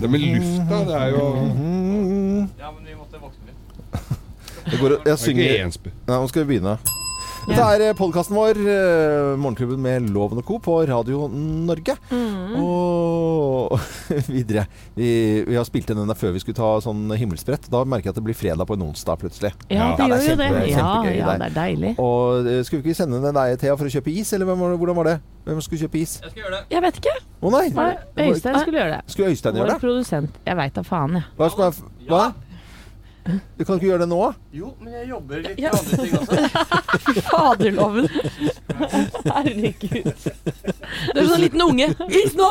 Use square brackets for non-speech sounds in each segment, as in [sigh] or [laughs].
Det med lufta, det er jo Ja, men vi måtte våkne litt. [laughs] Det går, jeg er synger. Nei, nå skal vi begynne. Dette er podkasten vår, eh, Morgenklubben med Loven og Co. på Radio Norge. Og [laughs] videre. Vi, vi har spilt inn den der før vi skulle ta sånn himmelsbrett. Da merker jeg at det blir fredag på en onsdag plutselig. Ja, Ja, det er gjør jo det. Ja, kjempegøy ja, det er deilig. Og eh, Skulle vi ikke sende den deg, Thea, for å kjøpe is? Eller hvem hvordan var det? Hvem skulle kjøpe is? Jeg skal gjøre det. Jeg vet ikke. Å nei! Nei, Øystein skulle gjøre det. Skulle Øystein gjøre det? Vår produsent. Jeg veit da faen, jeg. Hva Skal jeg, Hva? Du kan ikke gjøre det nå? Jo, men jeg jobber litt Ja. med andre ting også. [laughs] Faderloven. Herregud. Du er sånn liten unge. Is nå!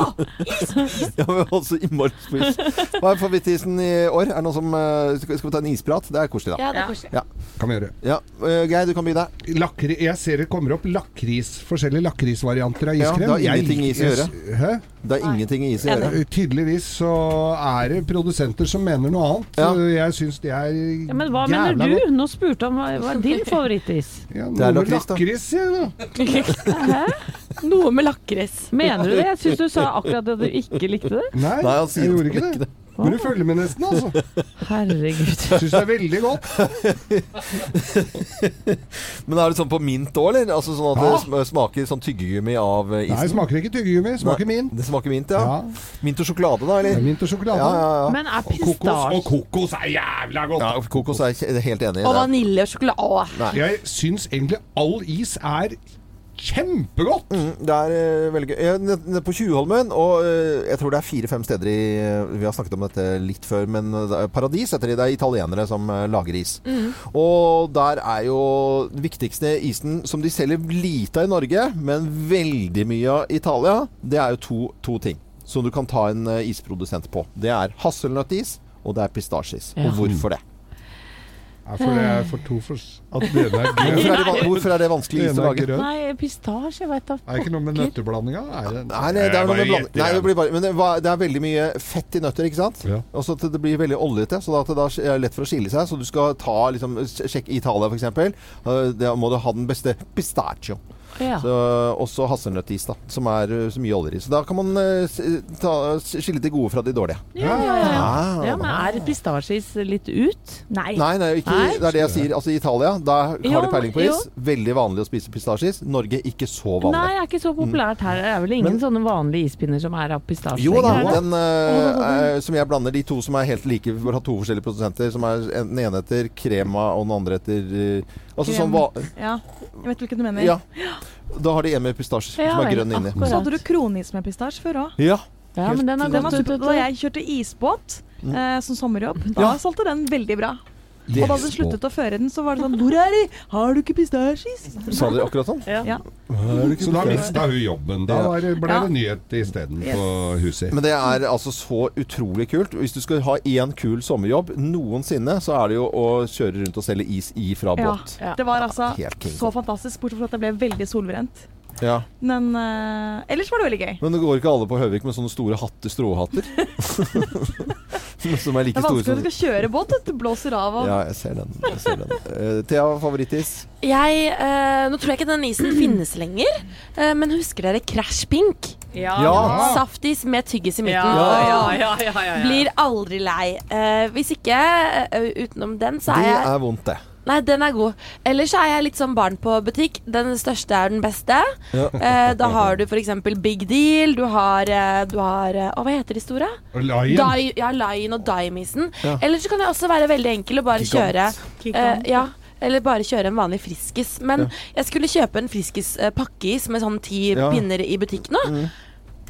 Ja, men også innmari. Hva er favorittisen i år? Er det noen som eh, skal, vi ta en isprat? Det er koselig, da. Ja, det er koselig. Kan vi gjøre. Ja, eh, Geir, du kan begynne. Lakri, jeg ser det kommer opp lakris, forskjellige lakrisvarianter av iskrem. Ja, det har ingenting i is å gjøre. Hæ? Det er ingenting i is å gjøre. Eh, Tydeligvis så er det produsenter som mener noe annet. Ja. Eh, Jeg syns det er Ja, men hva jævla mener godt. Du? Nå spurte han hva hva er din favorittis. Ja, Det er noe med lakris, sier da. [laughs] Hæ? Noe med lakris. Mener du det? Jeg syns du sa akkurat at du ikke likte det. Nei, Nei, han sier jeg gjorde ikke ikke det. Men du følger med nesten, altså. [laughs] Herregud. Syns det er veldig godt. [laughs] Men er det sånn på mint òg, eller? Altså sånn at Ja. det smaker sånn tyggegummi av eh, isen? Nei, smaker ikke tyggegummi. Smaker Nei, mint. Det smaker mint, ja. Ja. Mint og sjokolade, da, eller? Ja, mint og sjokolade. Ja, ja, ja. Men er Og kokos, og kokos er jævla godt! ja kokos er jeg helt enig i. Og det. vanilje og sjokolade. Nei. Jeg syns egentlig all is er kjempegodt! Mm, det er eh, veldig gøy. Nede på Tjuvholmen, og eh, jeg tror det er fire-fem steder i eh, Vi har snakket om dette litt før, men Paradis heter de. Det er italienere som lager is. Og der er jo den viktigste isen som de selger lite av i Norge, men veldig mye av Italia, det er jo to, to ting som du kan ta en isprodusent på. Det er hasselnøttis, og det er pistasjeis. Ja. Og hvorfor det? Ja, for det er for to for At den ene er Hvorfor er det, hvorfor er det vanskelig is å lage? grønn. Nei, pistasje, veit da. Er det ikke noe med nøtteblandinga? Det, Nei, det er noe med blanding. Nei, det bare, men det, er veldig mye fett i nøtter, ikke sant? Ja. Og så at det blir veldig oljete, så at det da er lett for å skille seg. Så du skal ta liksom, Sjekk Italia, f.eks. Da må du ha den beste pistachio. Ja. Så, også hasselnøttis, da, som er uh, så mye oljer i. Så da kan man uh, ta, skille de gode fra de dårlige. Ja, ja, ja. Ah. ja, men er pistasjeis litt ut? Nei. Nei, nei ikke, Nei. det er det jeg sier. Altså I Italia da har Jo, de peiling på is. jo. Veldig vanlig å spise pistasjeis. Norge ikke så vanlig. Nei, det er ikke så populært her. Det er vel ingen Men- sånne vanlige ispinner som er av pistasje Jo da, den uh, eh, som jeg blander de to som er helt like, vi har to forskjellige produsenter. Som er en- Den ene etter Krema, og den andre etter uh, Altså Krem. sånn va Ja, jeg vet hvilken du mener. Ja. Da har de en med pistasje Ja, som er grønn inni. Så hadde du kronis med pistasje før òg. Ja. Ja, men den har gått ut. Da jeg kjørte isbåt eh, som sommerjobb, da Ja. solgte den veldig bra. Yes. Og da du sluttet å føre den, så var det sånn Hvor er de? Har du ikke pistasjis? Sa de akkurat sånn? Ja. Ja. Så da mista hun jobben. Da var, ble det nyhet isteden Yes. på huset. Men det er altså så utrolig kult. Hvis du skal ha én kul sommerjobb noensinne, så er det jo å kjøre rundt og selge is i fra Ja. båt. Ja. Det var altså Helt så fantastisk, bortsett fra at det ble veldig solbrent. Ja. Men uh, ellers var det veldig gøy. Men det går ikke alle på Høvik med sånne store hatter, stråhatter? [laughs] [laughs] som er like Det er vanskelig å når du skal kjøre båt. Det blåser av og Ja, jeg ser den. Jeg ser den. Uh, Thea, favorittis? Jeg, uh, nå tror jeg ikke den isen finnes lenger, eh, men husker dere Crash Pink? Ja. Saftis med tyggis i midten. Ja, ja, ja, ja, ja, ja. Blir aldri lei. Eh, hvis ikke, utenom den, så Det er jeg er vondt, det. Nei, den er god. Ellers så er jeg litt som barn på butikk. Den største er den beste. Ja. Eh, da har du f.eks. Big Deal. Du har, eh, du har eh, Å, hva heter de store? Lion. Di, ja, Lion og Daimisen. Ja. Eller så kan det også være veldig enkel å bare Gigant. kjøre eh, Ja. Eller bare kjøre en vanlig Friskis. Men Ja. jeg skulle kjøpe en Friskis-pakkeis med sånn ti Ja. pinner i butikk nå. Mm.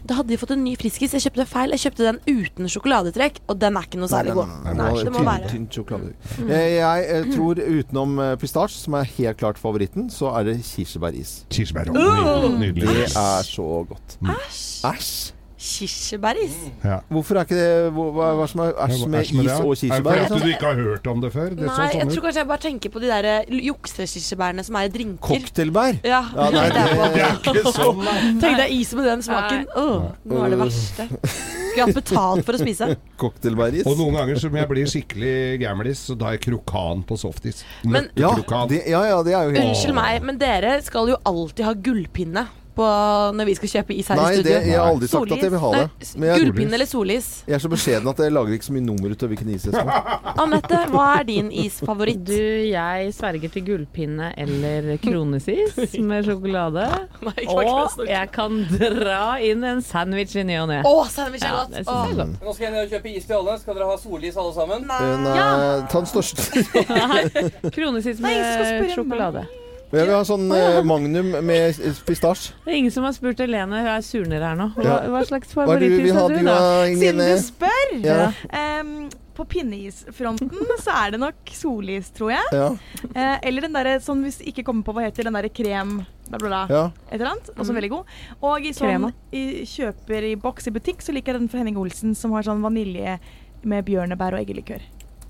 Da hadde de fått en ny Friskis. Jeg kjøpte feil. Jeg kjøpte den uten sjokoladetrekk, og den er ikke noe særlig god. Nei, Nei, det må være. tynn sjokolade. Eh, Jeg, eh, tror utenom eh, pistasje, som er helt klart favoritten, så er det kirsebæris. Kirsebær. Nydelig. Det er så godt. Æsj. Æsj! Kirsebæris. Ja. Hvorfor er ikke det Hva, hva hva som er æsj med med det, is ja. og Er det kirsebær? fordi Liksom? du ikke har hørt om det før? Det så Nei, jeg sånn tror kanskje jeg bare tenker på de der eh, juksekirsebærene som er i drinker. Cocktailbær? Ja, Ja, nei, [laughs] det er. Det er ikke [laughs] sånn, nei. Tenk deg is med den smaken. Åh, nå er det verste. Skulle jeg hatt betalt for å spise. [laughs] Cocktailbæris? Og noen ganger som jeg blir skikkelig gamlis, så tar jeg krokan på softis. Men- Ja, det, ja, ja, det er jo helt Unnskyld meg, men dere skal jo alltid ha gullpinne på når vi skal kjøpe is her Nei, i det, Nei, jeg har aldri sagt at jeg vil ha det. Gullpinne eller solis? jeg er så beskjeden at jeg lager ikke så mye nummer ut av hvilken is jeg skal ha. Anette, hva er din isfavoritt? Du, jeg sverger til gullpinne eller kronesis med sjokolade. [laughs] Nei, Og jeg kan dra inn en sandwich i ny og ne. Å, sandwich er godt! jeg er godt. Nå skal jeg ned og kjøpe is til alle. Skal dere ha solis alle sammen? Nei. Nei, ta den største. [laughs] Kronesis med spørre sjokolade. Jeg vil ha sånn eh, Magnum med pistasje. Det er ingen som har spurt Helene, hun er surner her nå. Hva, Ja. hva slags Hva er det du favorittis vil ha, har du, du, da? Siden du spør. Ja. Em, på pinneisfronten [laughs] så er det nok solis, tror jeg. Ja, Eh, eller den derre som hvis ikke kommer på hva heter den derre krem bla, bla, bla. ja. Et eller annet. Også Mm. veldig god. Og i sånn Krema. i, kjøper i boks i butikk, så liker jeg den fra Henning Olsen som har sånn vanilje med bjørnebær og eggelikør.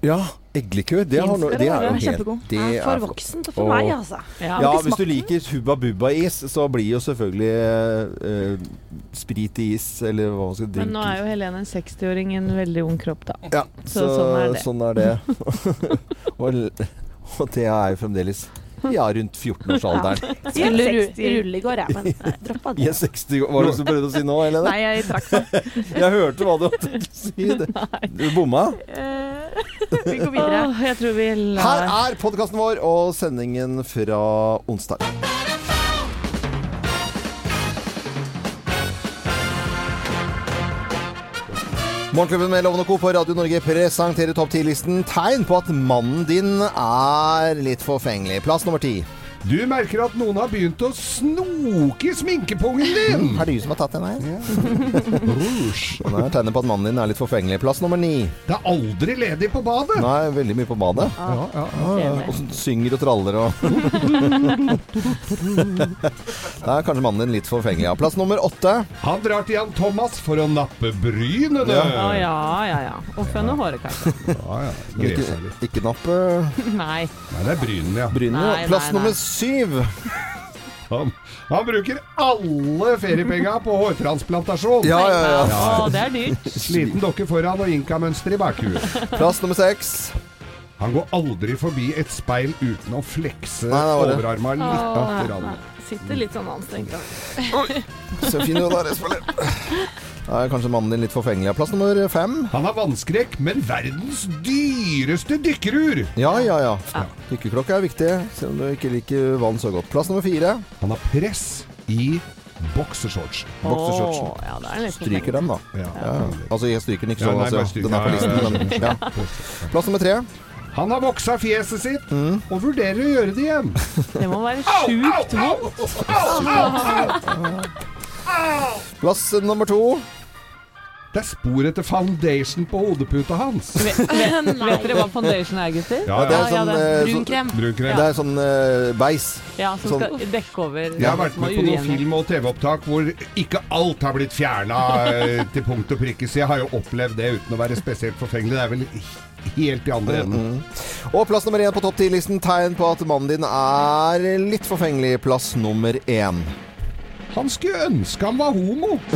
ja eggelikør. Det, har det det er jo helt det er for voksent og for meg, altså. Ja. Ja, hvis du liker Hubba Bubba-is, så blir jo selvfølgelig eh, sprit i is, eller hva man skal drikke. Men nå er jo Helene en 60-åring i en veldig ung kropp, da. Ja, Så sånn er det. Sånn er det. [laughs] og, [laughs] og det er jo fremdeles ja, rundt 14-årsalderen. [laughs] Skulle 60. rulle i går, jeg, men jeg droppa I det. [laughs] er 60 år. Hva er det du prøvde å si nå, Helene? Nei, jeg trakk meg. [laughs] Jeg hørte hva du hadde å si. Du bomma. Eh, vi går videre. Åh, jeg tror vi Her er podkasten vår og sendingen fra onsdag. Morgenklubben med Lovende Co. på Radio Norge presenterer topp 10-listen tegn på at mannen din er litt forfengelig. Plass nummer ti. Du merker at noen har begynt å snoke i sminkepungen din. Er det du som har tatt den her? Rouge. Det er tegnet på at mannen din er litt forfengelig. Plass nummer ni. Det er aldri ledig på badet. Nei, veldig mye på badet. Ja, ja. ja, Og så synger og traller og [laughs] Da er kanskje mannen din litt forfengelig. Ja. Plass nummer åtte. Han drar til Jan Thomas for å nappe brynene. Ja. Ja, ja, ja. Og fønne håret, kanskje. Ja, ja. Ikke, ikke nappe [laughs] Nei. Nei, det er brynene, ja. brynene. Plass nei, nei. nummer syv. [laughs] Han, han bruker alle feriepenga på hårtransplantasjon. Ja, ja, ja. Å, det er dyrt. [laughs] Sliten dokke foran og inkamønster i bakhuet. Plass nummer seks. Han går aldri forbi et speil uten å flekse overarma litt. Å, grann. nei. Sitter litt sånn anstrengt. da. Så fin du er, Espen. Da er kanskje mannen din litt forfengelig. Ja, Plass nummer fem. Han har vannskrekk, men verdens dyreste dykkerur. Ja, ja, ja. Dykkerklokke er viktig, selv om du ikke liker vann så godt. Plass nummer fire. Han har press i boksershorts. Oh, Ja, er Stryker den, da. Ja. Ja. Altså, jeg stryker den ikke Ja, sånn, nei, altså. Den er på listen, men ja. Plass nummer tre. Han har voksa fjeset sitt Mm. og vurderer å gjøre det igjen. Det må være sjukt vondt. Plass nummer to. Det er spor etter foundation på hodeputa hans. Vet, [laughs] vet, vet dere hva foundation er, gutter? Ja, det ja. er sånn, det eh, Brun krem. Brunkrem. Det er sånn eh, beis. Ja, som sånn- skal dekke over Jeg har vært med på noen film- og TV-opptak hvor ikke alt har blitt fjerna til punkt og prikke, så jeg har jo opplevd det uten å være spesielt forfengelig. Det er vel helt i andre enden. Og plass nummer én på topp ti-listen. Tegn på at mannen din er litt forfengelig. Plass nummer én. Han skulle ønske han var homo. [laughs]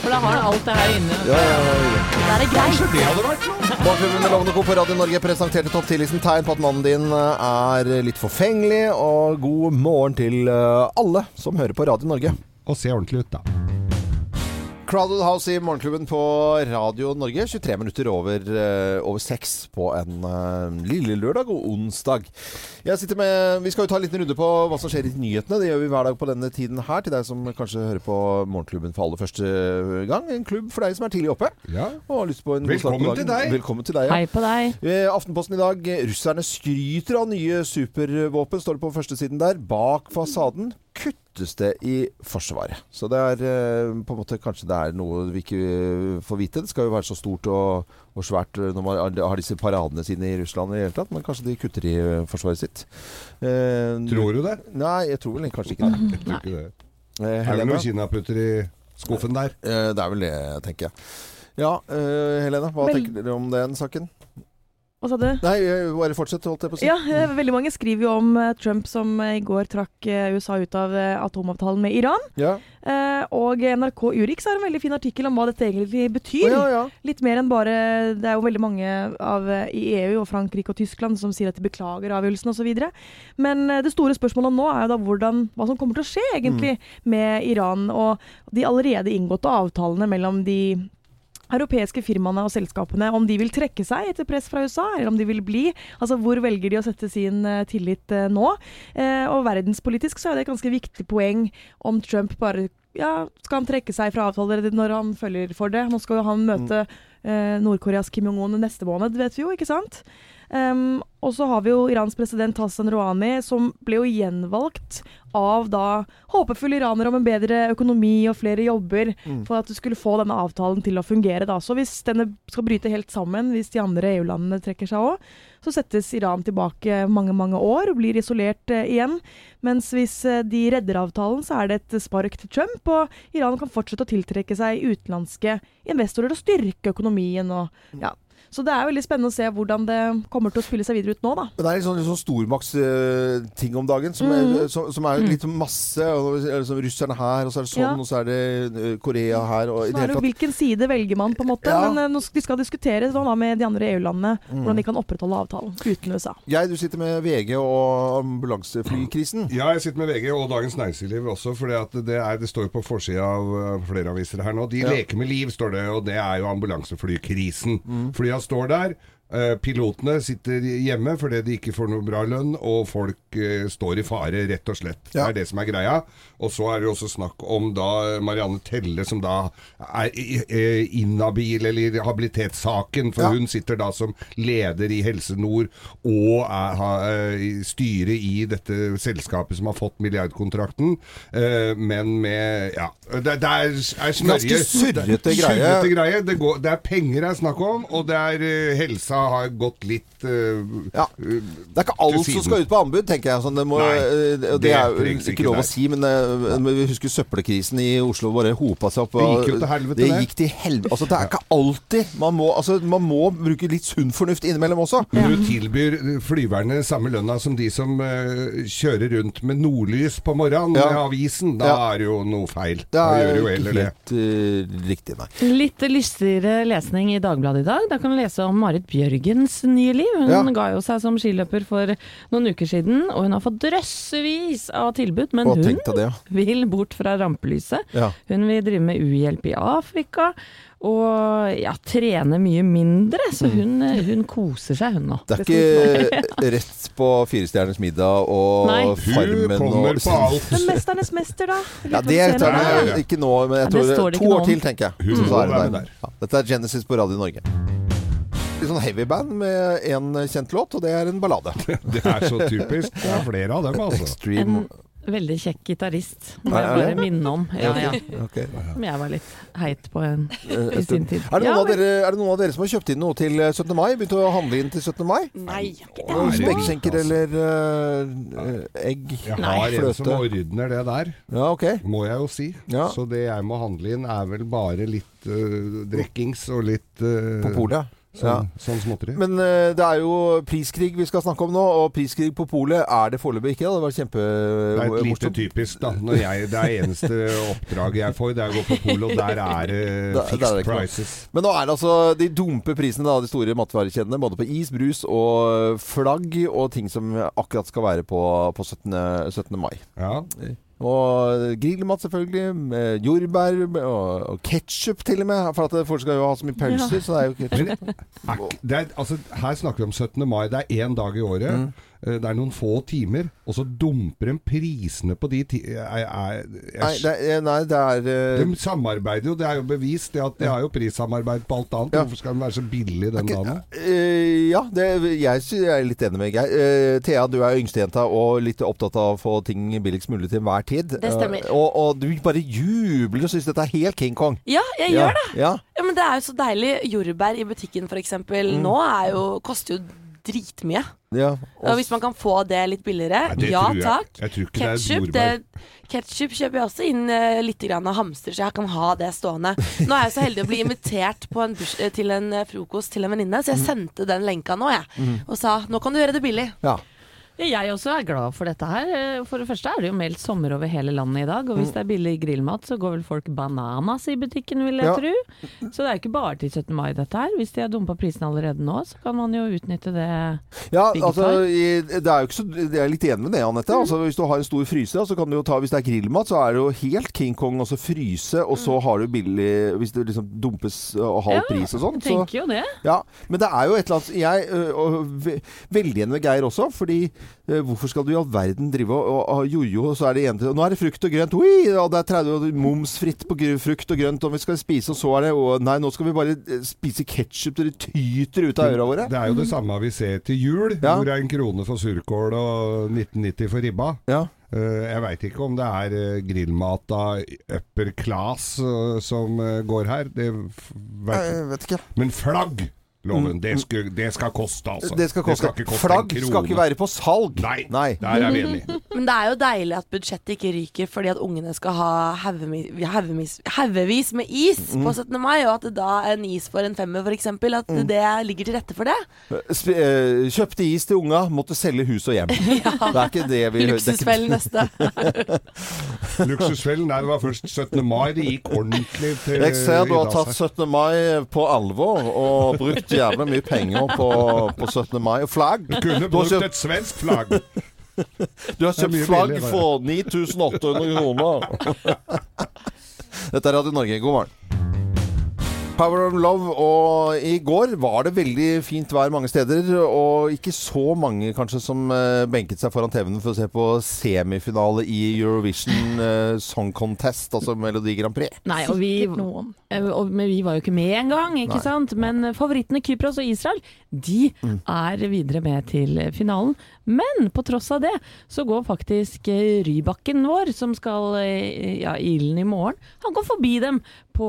For da har han alt det her inne. Ja, ja, ja. Da er det greit. Kanskje det hadde vært noe? Bakgrunnen med Lovende Co. på Radio Norge presenterte topp 10-listen tegn på at mannen din eh, er litt forfengelig. Og god morgen til eh, alle som hører på Radio Norge. Og se ordentlig ut, da. Crowded House i Morgenklubben på Radio Norge. 23 minutter over, eh, over 6 på en uh, lille lørdag og onsdag. Jeg sitter med, Vi skal jo ta en liten runde på hva som skjer i nyhetene. Det gjør vi hver dag på denne tiden her. Til deg som kanskje hører på Morgenklubben for aller første gang. En klubb for deg som er tidlig oppe. Ja. Og har lyst på en god start på Velkommen dagen. til deg. Velkommen til deg. Ja. Hei på deg. Eh, Aftenposten i dag. Russerne skryter av nye supervåpen, står det på førstesiden der. Bak fasaden kuttes det i Forsvaret. Så det er eh, på en måte kanskje det er noe vi ikke eh, får vite. Det skal jo være så stort og, og svært eh, når man har disse paradene sine i Russland i det hele tatt, men kanskje de kutter i forsvaret sitt. Eh, Tror du det? Nei, jeg tror vel kanskje ikke det. [laughs] Jeg tror ikke det. Eh, Er det noen kinaputter i skuffen der? Eh, det er vel det, tenker jeg. Ja, eh, Helena, hva Vel- tenker dere om den saken? Hva sa du? Nei, bare fortsett, holdt jeg på å si. Ja, eh, veldig mange skriver jo om eh, Trump som eh, i går trakk USA ut av atomavtalen med Iran. Ja. Og NRK Urix har en veldig fin artikkel om hva dette egentlig betyr. Oh, ja, ja. Litt mer enn bare Det er jo veldig mange av, i EU og Frankrike og Tyskland som sier at de beklager avgjørelsen osv. Men det store spørsmålet nå er jo da hvordan, hva som kommer til å skje egentlig med Iran og de allerede inngåtte avtalene mellom de europeiske firmaene og selskapene, om de vil trekke seg etter press fra USA, eller om de vil bli. Altså hvor velger de å sette sin eh, tillit eh, nå? Eh, og verdenspolitisk så er det et ganske viktig poeng om Trump bare ja, skal han trekke seg fra avtaler når han følger for det? Nå skal jo han møte eh, Nord-Koreas Kim Jong-un neste måned, vet vi jo, ikke sant? Um, og så har vi jo Irans president Hassan Rouhani, som ble jo gjenvalgt av da håpefulle iranere om en bedre økonomi og flere jobber, for at du skulle få denne avtalen til å fungere. da. Så hvis denne skal bryte helt sammen, hvis de andre EU-landene trekker seg òg, så settes Iran tilbake mange mange år og blir isolert eh, igjen. Mens hvis eh, de redder avtalen, så er det et spark til Trump, og Iran kan fortsette å tiltrekke seg utenlandske investorer og styrke økonomien. og ja. Så det er veldig spennende å se hvordan det kommer til å spille seg videre ut nå, da. Men det er litt sånn, sånn stormaktsting om dagen, som er, som, som er litt masse. Og, liksom, russerne her, og så er det sånn, Ja. og så er det eh, Korea her. Og i det er hele tatt hvilken side velger man, på en måte. Ja. Men eh, de skal diskutere sånn, da, med de andre EU-landene hvordan de kan opprettholde avtalen uten USA. Jeg, du sitter med VG og ambulanseflykrisen. Ja, jeg sitter med VG og Dagens Næringsliv også, for det, er, det står på forsida av flere aviser her nå. De Ja. leker med liv, står det, og det er jo ambulanseflykrisen. Mm. Flya står der. Eh, Pilotene sitter hjemme fordi de ikke får noe bra lønn, og folk eh, står i fare, rett og slett. Ja. Det er det som er greia. Og så er det også snakk om da Marianne Telle, som da er eh, inhabil, eller habilitetssaken, for Ja. hun sitter da som leder i Helse Nord og er, har eh, i styret i dette selskapet som har fått milliardkontrakten, eh, men med Ja. Det, det er, er smørje. Ganske surrete Det greie. surrete greie. Det, går, det er penger det er snakk om, og det er eh, helsa har gått litt uh, Ja. Det er ikke alt som skal ut på anbud, tenker jeg. Sånn, det, må, Nei, eh, det, det er jo ikke ikke lov å si, men, uh, vi husker søppelkrisen i Oslo bare hopa seg opp. Det gikk jo til helvete, det. gikk til helvete. Altså, det er ikke alltid man må, altså, man må bruke litt sunn fornuft innimellom også. Når du tilbyr flyverne samme lønna som de som uh, kjører rundt med nordlys på morgenen Ja. med avisen, da Ja. er det jo noe feil. Det Da er jo ikke heller det. helt uh, riktig, nei. Litt lystigere lesning i Dagbladet i dag. Da kan du lese om Marit Bjørgens nye liv. Hun Ja. ga jo seg som skiløper for noen uker siden, og hun har fått drøssevis av tilbud. Men Og hun det, ja. vil bort fra rampelyset. ja. Hun vil drive med uhjelp i Afrika, og ja, trene mye mindre. Så hun, hun koser seg, hun nå. Det er ikke rett på Firestjerners middag og Nei. Hun Farmen kommer og på alt. Men 'Mesternes mester', da? Ja, det tar jeg- ikke nå, men jeg Ja, det tror står det to år til, tenker jeg. Hun Så må er det være der. der. Ja, dette er Genesis på Radio Norge. Litt sånn heavyband med én kjent låt, og det er en ballade. [laughs] Det er så typisk. Det er flere av dem, [laughs] altså. Extreme En veldig kjekk gitarist, må jeg bare minne om. Ja, ja. Okay. Som jeg var litt heit på en, Eh, i sin tid. Er det, Ja, noen av dere, er det noen av dere som har kjøpt inn noe til eh, 17. mai? Begynt å handle inn til 17. mai? Nei. Er altså? eller uh, egg? Jeg Nei. har en som Fløte. ordner det der, Ja, okay. må jeg jo si. Ja. Så det jeg må handle inn, er vel bare litt uh, drikkings og litt uh, På polet. Ja. Sånn, sånn småtteri. Men uh, det er jo priskrig vi skal snakke om nå, og priskrig på polet er det foreløpig ikke. Det var Det er et lite typisk, da. Når jeg, det er eneste oppdraget jeg får, det er å gå på polet, og der er det [laughs] Da- det fixed prices. Men nå er det altså De dumper prisene, da, de store matvarekjedene, både på is, brus og flagg, og ting som akkurat skal være på, på 17. 17. mai. Ja. Og grillmat, selvfølgelig. Med jordbær og, og ketsjup, til og med. For at folk skal jo ha så mye pølser, så det er jo ketchup. Ikke- det er, altså, her snakker vi om 17. mai. Det er én dag i året. Mm. Eh, Det er noen få timer, og så dumper de prisene på de ti... Jeg, jeg, jeg, Nei, det er, nei, det er uh... de samarbeider jo, det er jo bevist det at de har jo prissamarbeid på alt annet. Ja. Hvorfor skal de være så billig den dagen? Uh, ja, det, jeg, er litt enig med Geir. Uh, Thea, du er yngstejenta og litt opptatt av å få ting billigst mulig til enhver tid. Det stemmer. Eh, og, og du bare jubler og syns dette er helt King Kong. Ja, jeg gjør det. Ja. Ja, men det er jo så deilig. Jordbær i butikken f.eks. Mm. nå er jo, koster jo dritmye. Ja, Og hvis man kan få det litt billigere, Nei, det ja jeg. takk. Jeg Ketchup, ketchup kjøper jeg også inn uh, litt grann av hamster, så jeg kan ha det stående. Nå er jeg så heldig å bli invitert på en eh, til en eh, frokost til en venninne, så jeg sendte den lenka nå, jeg. Og sa nå kan du gjøre det billig. ja. Jeg også er glad for dette her. Eh, For det første er det jo meldt sommer over hele landet i dag, og hvis det er billig grillmat, så går vel folk bananas i butikken, vil jeg Ja. tro. Så det er jo ikke bare til 17. mai dette her. Hvis de har dumpa prisene allerede nå, så kan man jo utnytte det. Ja, altså, det er jo ikke så, jeg er litt enig med det, Anette. Altså, hvis du har en stor fryser, så kan du jo ta Hvis det er grillmat, så er det jo helt King Kong så fryse, og så har du billig Hvis det liksom dumpes og halv pris og sånn. Jeg Så, tenker jo det. ja, men det er jo et eller annet Jeg er veldig enig med Geir også, fordi hvorfor skal du i all verden drive og, og jojo, og så er det ene til Nå er det frukt og grønt, ui, og det er 30 momsfritt på frukt og grønt, og vi skal spise, og så er det og, Nei, nå skal vi bare spise ketsjup til det tyter ut av øra våre. Det er jo det samme vi ser til jul, Ja. hvor det er en krone for surkål og 1990 for ribba. Ja. Eh, jeg veit ikke om det er eh, grillmat av upper class eh, som eh, går her. Det vet Jeg vet ikke. Men flagg! Loven, det, skal, det skal koste, altså. Mm. Det skal koste. ikke koste Flagg en skal ikke være på salg. Nei, Nei. der er vi enige. [laughs] Men det er jo deilig at budsjettet ikke ryker fordi at ungene skal ha haugevis med is på 17. mai, og at det da en is for en femmer f.eks., at det ligger til rette for det. Sp eh, kjøpte is til unga, måtte selge hus og hjem. [laughs] Det er ikke det vi det Luksusfellen neste. [laughs] Luksusfellen, nei, det var først 17. mai. Det gikk ordentlig til Jeg ser du har tatt 17. mai på alvor og brukt jævlig mye penger på, på 17. mai. Flagg. Du kunne Du brukt kjøpt, et svensk flagg. du har kjøpt flagg for 9800 kroner. [laughs] Dette er Radio Norge. God morgen. Power of Love, og i går var det veldig fint vær mange steder, og ikke så mange kanskje som eh, benket seg foran TV-en for å se på semifinale i Eurovision eh, Song Contest, altså Melodi Grand Prix. Nei, og vi, eh, og, men vi var jo ikke med engang, ikke Nei. sant? Men favorittene Kypros og Israel, de Mm. er videre med til finalen. Men på tross av det, så går faktisk eh, Rybakken vår, som skal eh, ja, i ilden i morgen, han går forbi dem på,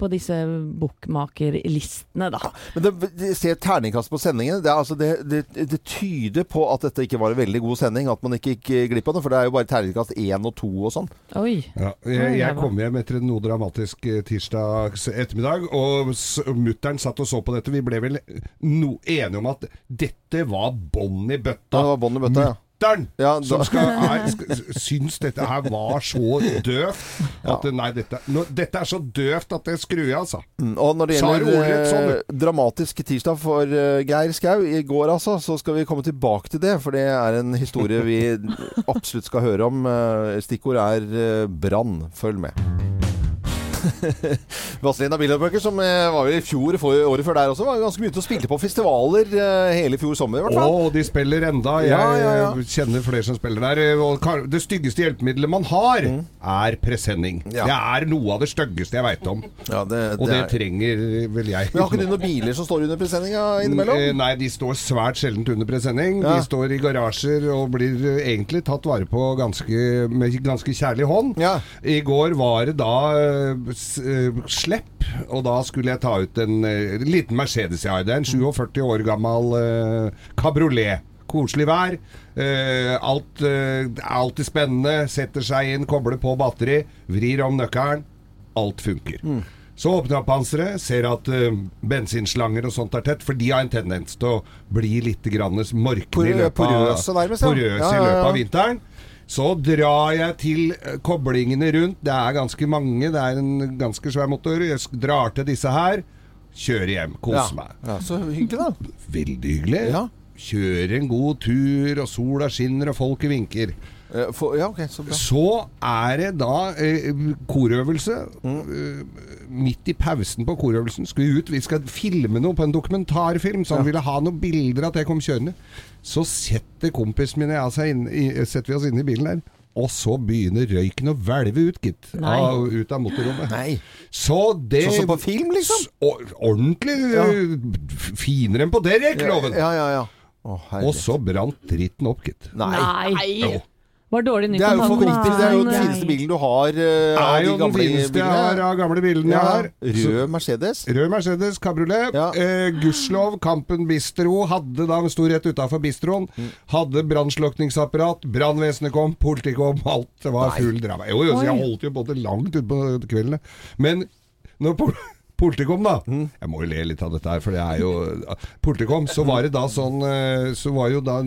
på disse bokmakerlistene, da. Men det, det ser terningkast på sendingen. Det, er altså, det, det, det tyder på at dette ikke var en veldig god sending. At man ikke gikk glipp av det. For det er jo bare terningkast én og to og sånn. Oi. Ja, jeg, jeg kom hjem etter en noe dramatisk tirsdag ettermiddag, og mutter'n satt og så på dette. Vi ble vel no, enige om at dette var bånn i bøtta. Ja, det var bånn i bøtta, ja. Ja, som skal, [laughs] er, skal, syns dette her var så døvt at nei, dette, no, dette er så døvt at det skrur jeg, altså. Mm, Og når det gjelder sånn, dramatisk tirsdag for uh, Geir Skau i går, altså, så skal vi komme tilbake til det. For det er en historie vi [laughs] absolutt skal høre om. Uh, Stikkord er uh, brann. Følg med. Vazelina Billardbøker, som eh, var jo i fjor for året før der også, var ganske mye til å spille på festivaler eh, hele fjor sommer, i hvert fall. Å, de spiller enda. Jeg Ja, ja, ja. kjenner flere som spiller der. eh, Og det styggeste hjelpemiddelet man har, er presenning. Mm. Det er noe av det styggeste jeg veit om. Ja, det, Og det er- trenger vel jeg. Men har ikke du noen biler som står under presenninga innimellom? Nei, de står svært sjeldent under presenning. De står i garasjer og blir egentlig tatt vare på ganske, med ganske kjærlig hånd. I går var det da eh, s- eh, og da skulle jeg ta ut en eh, liten Mercedes jeg er en 47 år gammel eh, kabriolet. Koselig vær. Eh, alt eh, alltid spennende. Setter seg inn, kobler på batteri, vrir om nøkkelen. Alt funker. Så åpner jeg panseret, ser at uh, bensinslanger og sånt er tett, for de har en tendens til å bli litt grann morkne i løpet av, porøse nærmest, ja. porøse Ja, i løpet av vinteren. Så drar jeg til eh, koblingene rundt. Det er ganske mange. Det er en ganske svær motor. Jeg drar til disse her. Kjører hjem. Koser meg. Ja, så hyggelig, da. Veldig hyggelig. Ja. Kjører en god tur, og sola skinner, og folket vinker. Eh, for, ja, okay, så. Så er det da eh, korøvelse. Mm. midt i pausen på korøvelsen skal vi ut. Vi skal filme noe på en dokumentarfilm, så han ville ha noen bilder at jeg kom kjørende. Så setter kompisen min og jeg seg inn, i, setter vi oss inn i bilen der. Og så begynner røyken å hvelve ut, gitt. Av, ut av motorrommet. Nei. Så det Sånn som på film, liksom? Ordentlig ja. finere enn på Derek, loven. Ja, ja, ja. Å. Og så brant dritten opp, gitt. Nei. Nei. Var dårlig nytt Det er jo favoritter. Det er jo den fineste bilen du har Uh, av de gamle fineste jeg har av gamle bilene jeg har. Rød Mercedes. Rød Mercedes kabriolet. Ja. Eh, Gudskjelov, Kampen Bistro hadde da sto rett utafor bistroen. Mm. Hadde brannslukningsapparat. Brannvesenet kom, politiet kom, alt. Det var full drama. Jo, jo, så jeg holdt jo på til langt utpå kveldene. Men når pol Politiet kom, da. Mm. Jeg må jo le litt av dette her, for det er jo [laughs] politikom, så var det da sånn eh, Så var jo da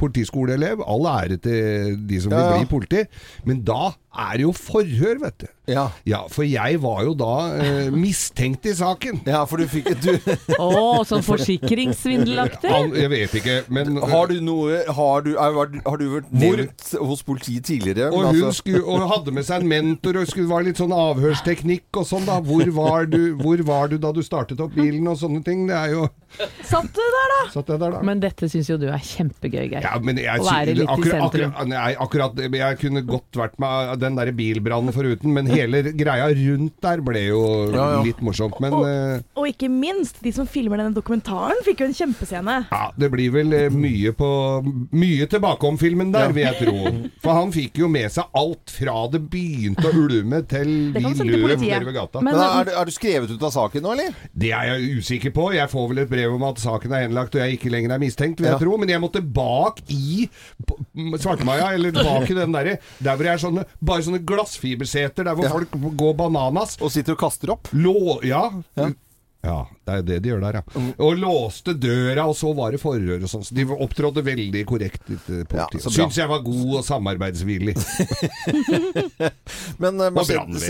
politiskoleelev. All ære til de som Ja, ja. vil bli politi. Men da er det jo forhør, vet du. Ja. Ja, for jeg var jo da eh, [laughs] mistenkt i saken. ja, for du fikk du, [laughs] Å, sånn forsikringssvindelaktig? Jeg vet ikke, men Har du noe Har du, har du vært Hvor- nevnt hos politiet tidligere? og hun altså- skulle, og hadde med seg en mentor og skulle være litt sånn avhørsteknikk og sånn da. Hvor var, du, hvor var du da du startet opp bilen og sånne ting? Det er jo Satt du der, da? Satt jeg der, da? Men dette syns jo du er kjempegøy, Geir. Ja, men jeg, Å være litt i sentrum. akkurat, nei, akkurat Jeg kunne godt vært med den der bilbrannen foruten, men hele greia rundt der ble jo Ja, ja. litt morsomt. Men Og- eh, Og ikke minst, de som filmer denne dokumentaren, fikk jo en kjempescene. ja, det blir vel eh, mye på Mye tilbake om filmen der, vil jeg tro. For han fikk jo med seg alt fra det begynte å ulme til Det kan vi sende til løp politiet. ved gata. Men- Men er, du- er du skrevet ut av saken nå, eller? Det er jeg usikker på. Jeg får vel et brev om at saken er henlagt og jeg ikke lenger er mistenkt, vil jeg Ja. tro. Men jeg måtte bak i Svartemaja, eller bak i den derre Der hvor det er sånne, bare sånne glassfiberseter, der hvor Ja. folk går bananas. Og sitter og kaster opp? Lå... Ja. Ja. Det er det de gjør der, ja. Og låste døra, og så var det forhør og sånn. Så de opptrådde veldig korrekt. eh, Ja. Syns jeg var god og samarbeidsvillig. [laughs] Men uh, Mercedes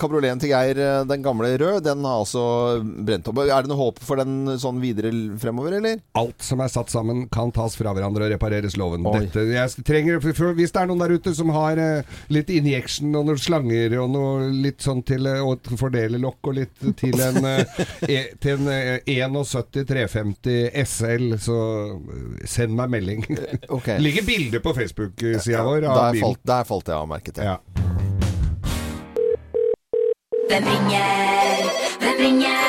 kabrioleten til Geir, den gamle rød, den har altså brent opp. Er det noe håp for den sånn videre fremover, eller? Alt som er satt sammen, kan tas fra hverandre og repareres loven. Dette, jeg trenger, for, hvis det er noen der ute som har eh, litt injection og noen slanger og noe litt sånn til eh, og et fordelerlokk og litt til en, [laughs] e, til en eh, 71 350 SL, så eh, send meg melding. [laughs] okay. Ligger bilde på Facebook-sida vår av Der bilen. falt, der falt jeg av merket til. Ja. Hvem ringer? Hvem ringer?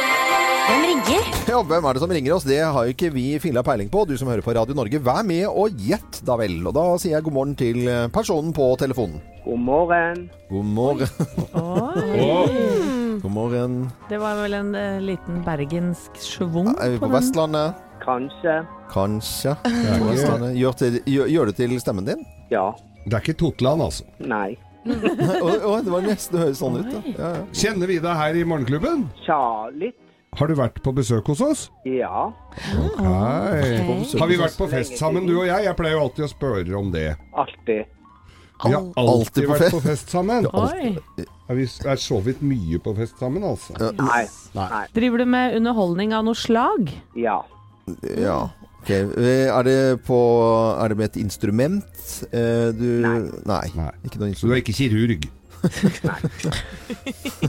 Hvem ringer? Ja, hvem er det som ringer oss? Det har jo ikke vi filla peiling på. Du som hører på Radio Norge, vær med og gjett, da vel. Og da sier jeg god morgen til eh, personen på telefonen. God morgen. God morgen. Oi. God morgen. Det var vel en uh, liten bergensk schwung Er vi på på Vestlandet? Kanskje. Kanskje. Ja, Vestlandet. Gjør, til, gjør, gjør det til stemmen din? Ja. Det er ikke Totland, altså. Nei. [laughs] Å, å, det var nesten høres sånn ut. Da. Ja, ja. Kjenner vi deg her i Morgenklubben? Tja, litt. Har du vært på besøk hos oss? Ja. Okay. Okay. Har vi vært på fest sammen, du og jeg? Jeg pleier jo alltid å spørre om det. Alltid. Vi har Alltid alltid på vært på fest sammen. Oi. Vi er så vidt mye på fest sammen, altså. Nei. Nei. Driver du med underholdning av noe slag? Ja. ja. Ok. Eh, Er det på Er det med et instrument? Eh, Du Nei. Nei. Ikke noe Så du er ikke kirurg?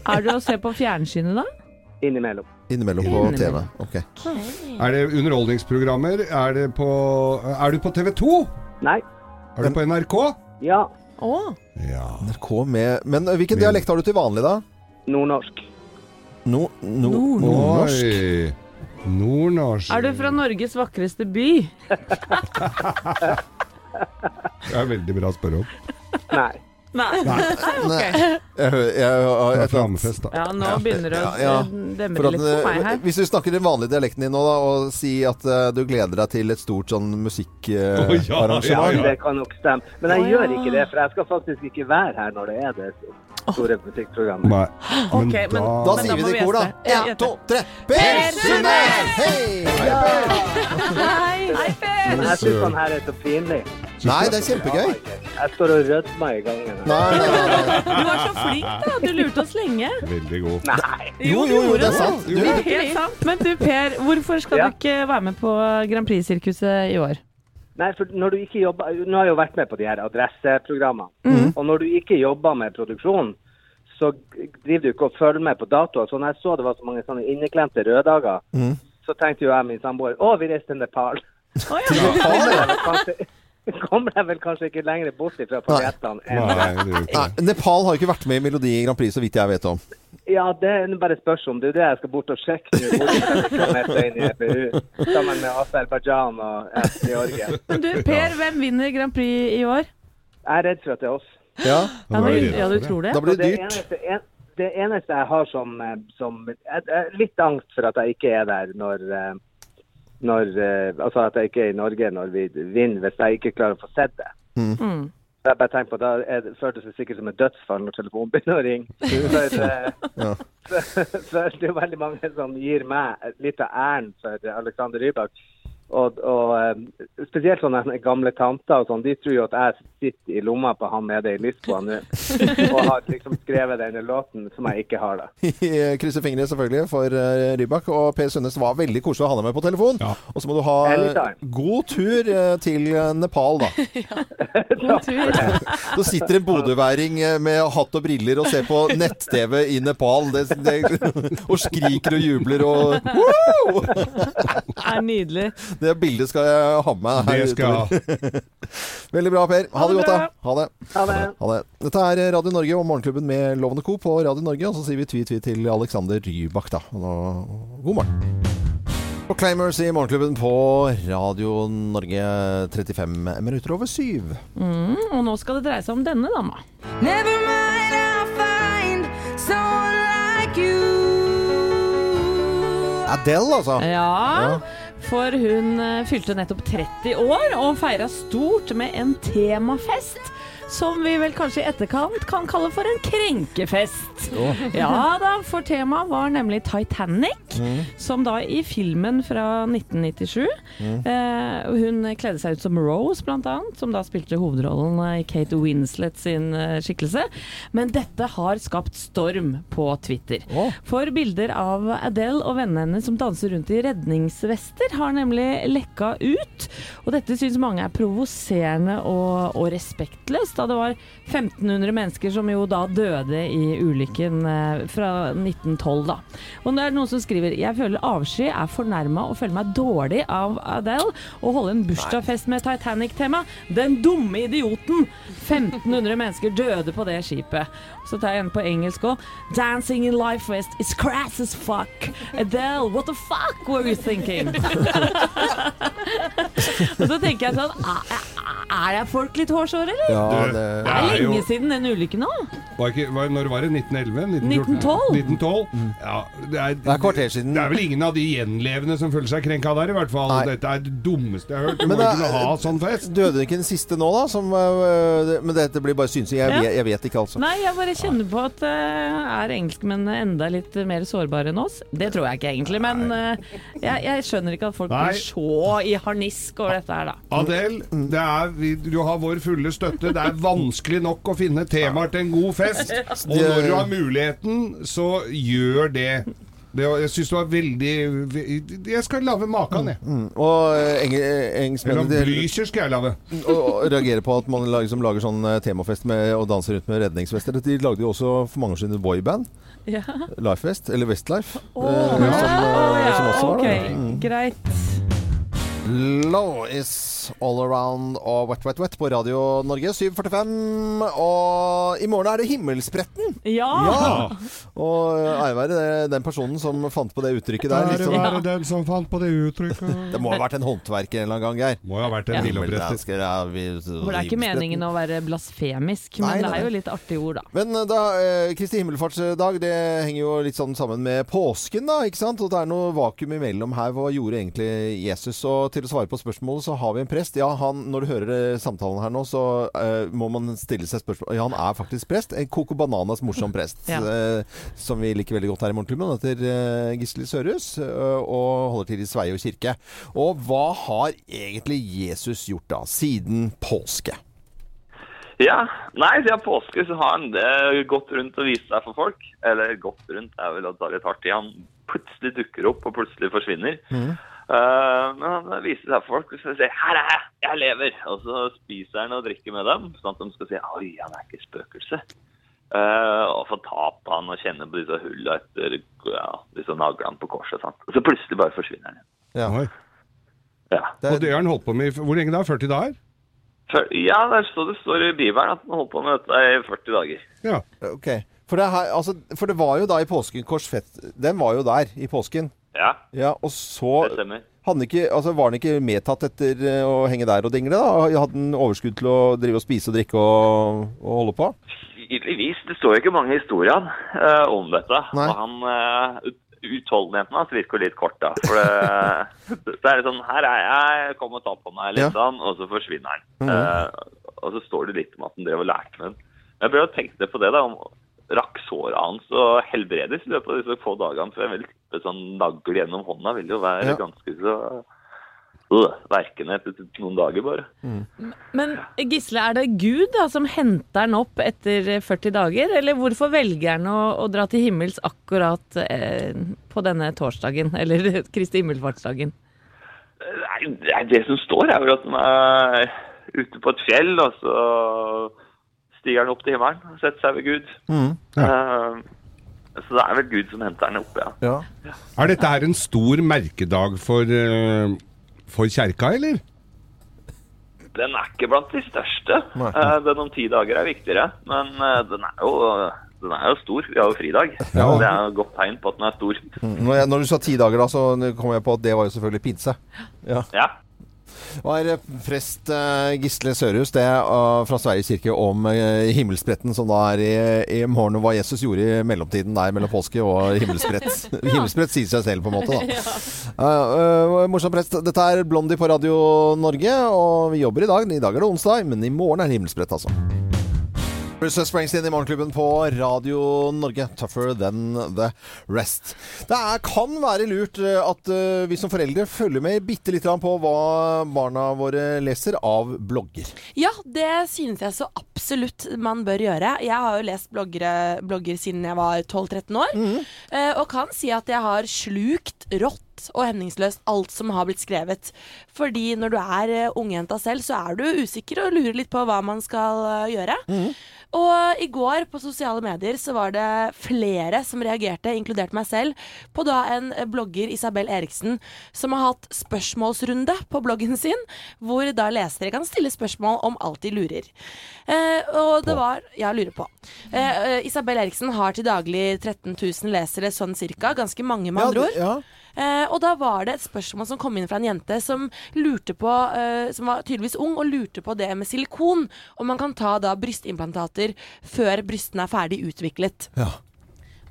Er du å se på fjernsynet, da? Innimellom. Innimellom på TV. Ok. Er det underholdningsprogrammer? Er, det på, er du på TV 2? Nei. Er du på NRK? Ja. Å. Ja. NRK med Men eh, hvilken dialekt har du til vanlig, da? Nordnorsk. No, no, nordnorsk? Nordnorsk. Er du fra Norges vakreste by? [laughs] Det er veldig bra å spørre om. Nei. Nei. Nei. Jeg, hø- jeg, jeg, er jeg, flammefest, da. Ja, nå begynner det å Ja, ja. demre litt for meg eh, her. hvis du snakker den vanlige dialekten din nå, da, og si at uh, du gleder deg til et stort sånn musikkarrangement ja, ja. Det kan nok stemme. Men jeg oh, ja. gjør ikke det, for jeg skal faktisk ikke være her når det er det store musikkprogrammet. Nei. [gasps] Men okay, men- da, Da Men sier vi det i kor, da. Én, to, tre. Per Sundnes! Hei! Hei, Per! Men jeg syns han her er så pinlig. Nei, det er kjempegøy. Jeg står og rødmer i gangen. Nei, nei, nei, nei. Du var så flink, da. Du lurte oss lenge. Veldig god. Nei. Jo, jo, jo, det er sant. Jo. Det er helt sant. Men du Per, hvorfor skal Ja. du ikke være med på Grand Prix-sirkuset i år? Nei, for når du ikke jobber Nå har jeg jo vært med på de her adresseprogrammene. Mm. Og når du ikke jobber med produksjon, så driver du ikke og følger med på datoer. Så når jeg så det var så mange sånne inneklemte røddager, Mm. så tenkte jo jeg og min samboer å, vi reiste til Nepal. Å, ja. [laughs] [laughs] Kommer jeg vel kanskje, ikke lenger bort ifra Nei, det. Nepal har ikke vært med i Melodi Grand Prix, så vidt jeg vet om. Ja, det er bare et om. Det er jo det jeg skal bort og sjekke nå. Sammen med Aserbajdsjan og Georgia. Men du, Per, hvem vinner Grand Prix i år? Jeg er redd for at det er oss. Ja, Ja, men, ja, du tror det? da blir det det det eneste, en, det eneste jeg har som, eh, som jeg, jeg Litt angst for at jeg ikke er der når, eh, når eh, Altså at jeg ikke er i Norge når vi vinner, hvis jeg ikke klarer å få sett det. Mm. Så jeg bare tenker på, Da er det, føltes det sikkert som et dødsfall når telefonen begynner å ringe. [laughs] For, eh, Ja. [laughs] for det er veldig mange som gir meg litt av æren for Alexander Rybak. Og, og eh, spesielt sånne gamle tanter og sånn, de tror jo at jeg sitter i lomma på han nede i Lisboa nå [laughs] og har liksom skrevet denne låten som jeg ikke har, da. [laughs] Krysser fingre selvfølgelig for uh, Rybak. Og Per Sundnes var veldig koselig å ha deg med på telefon. Ja. Og så må du ha god tur eh, til eh, Nepal, da. [laughs] ja. God tur. Så sitter en bodøværing eh, med hatt og briller og ser på nett-TV i Nepal det, det, og skriker og jubler og Woo! Det er nydelig. Det bildet skal jeg ha med meg. her Det skal jeg utover. Veldig bra, Per. Ha, det godt, da. Ha det. Ha det. Ha det. Dette er Radio Norge og Morgenklubben med Lovende Co. på Radio Norge. Og så sier vi tvi-tvi til Alexander Rybak, da. Nå, god morgen. Og Claimers i Morgenklubben på Radio Norge 35 minutter over syv. Mm, og nå skal det dreie seg om denne dama. Never mind, I'll find someone like you. Adele, altså. Ja, for hun eh, fylte nettopp 30 år og feira stort med en temafest. Som vi vel kanskje i etterkant kan kalle for en krenkefest. Ja da, for temaet var nemlig Titanic, som da i filmen fra 1997 eh, Hun kledde seg ut som Rose, blant annet, som da spilte hovedrollen i Kate Winslet sin eh, skikkelse. Men dette har skapt storm på Twitter. Oh. For bilder av Adele og vennene hennes som danser rundt i redningsvester, har nemlig lekka ut. Og dette syns mange er provoserende og, og respektløst, da det var 1500 mennesker som jo da døde i ulykken eh, fra 1912, da. Og det er noen som skriver Jeg føler avsky, er fornærma og føler meg dårlig av Adele å holde en bursdagsfest med Titanic-tema. Den dumme idioten! 1500 mennesker døde på det skipet. Så tar jeg en på engelsk òg. Dancing in life vest is crass as fuck. Adele, what the fuck were you thinking? [laughs] og så tenker jeg sånn Er, jeg folk litt hårsåre, eller? Ja, det, Det er jo- lenge siden den ulykken nå. Var ikke, var, når var det? 1911? 1912? 1912? Ja, det, er, Det er kvarter siden. Det er vel ingen av de gjenlevende som føler seg krenka der, i hvert fall. Nei. Dette er det dummeste jeg har hørt. Du må ikke ha sånn fest. Døde ikke den siste nå, da? Som, øh, det- men dette blir bare synsing. Jeg, Ja. vet- jeg vet ikke, altså. Nei, jeg bare kjenner på at uh, er engelskmennene enda litt mer sårbare enn oss? Det tror jeg ikke egentlig, men uh, jeg, jeg skjønner ikke at folk Nei. blir så i harnisk over dette her, da. Adel, det er, vi, du har vår fulle støtte. Det er vanskelig nok å finne temaer til en god fest. [laughs] Og når du har muligheten, så gjør det. det jeg syns du var veldig Jeg skal lage maken, jeg. Mm. Og øh, eng Eller engelskmennene de- Blücher skal jeg lage. og, reagere på at man lager, lager sånn eh, temafest med og danser rundt med redningsvester. De lagde jo også for mange år siden et boyband. Ja. Lifefest, eller Westlife. Oh, eh, som, eh, ja, som også var. Mm. Greit. Low is all around og Wet Wet Wet på Radio Norge 7.45. Og i morgen er det Himmelspretten! Ja! Ja! Og ære være den personen som fant på det uttrykket der. Ære sånn, være den som fant på det uttrykket. det må ha vært en håndverker en eller annen gang, Geir. Må ha vært en Ja. Ja, vi- For det er ikke meningen å være blasfemisk, men Nei, det er jo litt artige ord, da. Men eh, da, eh, Kristi himmelfartsdag det henger jo litt sånn sammen med påsken, da. ikke sant? Og det er noe vakuum imellom her. Hva gjorde egentlig Jesus? Og til å svare på spørsmålet, så har vi en prest. Ja, han, når du hører eh, samtalen her nå, så uh, må man stille seg spørsmål Ja, han er faktisk prest. En Coco Bananas morsom prest. Ja. uh, som vi liker veldig godt her i Morgenklubben. Han heter uh, Gisle Sørhus og holder til i Sveio kirke. Og hva har egentlig Jesus gjort da, siden påske? Ja, nei, siden påske så har han det gått rundt og vist seg for folk. Eller gått rundt er vel å ta litt hardt i. Han plutselig dukker opp og plutselig forsvinner. Eh, men han viser seg for folk og sier 'her er jeg, jeg lever'. Og så spiser han og drikker med dem, sånn at de skal si 'oi, han er ikke spøkelse'. Uh, og få ta på han og kjenne på disse hullene etter ja, disse naglene på korset. Sant? Og så plutselig bare forsvinner han. Ja. Oi. Ja, Det- Og det har han holdt på med i Hvor lenge da? 40 dager? For, ja der står det står i Bibelen at han holdt på med dette i 40 dager. Ja. Ok. For det, her, altså, for det var jo da i påsken Korsfett Den var jo der i påsken. Ja, Ja, og så det stemmer. han ikke, altså, var han ikke medtatt etter eh, å henge der og dingle? da? Hadde han overskudd til å drive og spise og drikke og, og holde på? Tydeligvis. Det står jo ikke mange historier uh, om dette. Nei. Og han uh, Utholdenheten hans virker litt kort, da. For det, [laughs] det er litt sånn Her er jeg, kom og ta på meg, litt Ja. sånn. Og så forsvinner han. Mm -hmm. uh, og så står det litt om at han drev og lærte med den. Jeg prøver å tenke på det, da. om Rakk såret hans og helbredes i løpet av disse få dagene. For jeg vil tippe sånn nagl gjennom hånda vil jo være Ja. ganske så øh, verkende etter noen dager, bare. Men Gisle, er det Gud da som henter han opp etter 40 dager, eller hvorfor velger han å, å dra til himmels akkurat eh, på denne torsdagen, [laughs] eller Kristi himmelfartsdagen? Nei, det- som står er vel at han er ute på et fjell, og så stiger han opp til himmelen og setter seg ved Gud. Mm. Eh, så det er vel Gud som henter han opp, ja. Ja. Er dette her en stor merkedag for, eh, for kjerka, eller? Den er ikke blant de største. Nei. Eh, den om ti dager er viktigere, men den er jo den er jo stor. Vi har jo fridag. Ja. Det er et godt tegn på at den er stor. Mm. Når, jeg, når du sa ti dager, da, så kom jeg på at det var jo selvfølgelig pinse. Ja. Ja. Var prest eh, Gisle Sørhus det eh, fra Sveriges kirke om eh, himmelspretten som da er i, i morgen, og hva Jesus gjorde i mellomtiden der mellom påske og himmelsprett. [laughs] Himmelsprett sier seg selv, på en måte. da. [laughs] Eh, uh, morsom prest. Dette er Blondie på Radio Norge, og vi jobber i dag. I dag er det onsdag, men i morgen er det himmelsprett, altså. Bruce Springsteen i Morgenklubben på Radio Norge. Tougher than the rest. Det er, kan være lurt eh, at uh, vi som foreldre følger med bitte grann på hva barna våre leser av blogger. Ja, det synes jeg så absolutt man bør gjøre. Jeg har jo lest bloggere, blogger siden jeg var 12-13 år, eh, og kan si at jeg har slukt rått og hemningsløst alt som har blitt skrevet. Fordi når du er eh, ungjenta selv, så er du usikker og lurer litt på hva man skal gjøre. gjøre. Og i går på sosiale medier så var det flere som reagerte, inkludert meg selv, på da en eh, blogger, Isabel Eriksen, som har hatt spørsmålsrunde på bloggen sin, hvor da lesere kan stille spørsmål om alt de lurer. Eh, og det var Ja, lurer på. Eh, eh, Isabel Eriksen har til daglig 13 000 lesere, sånn cirka. Ganske mange, med andre ord. Ja, Eh, og da var det et spørsmål som kom inn fra en jente som lurte på eh, Som var tydeligvis ung, og lurte på det med silikon. Om man kan ta da brystimplantater før brystene er ferdig utviklet. ja.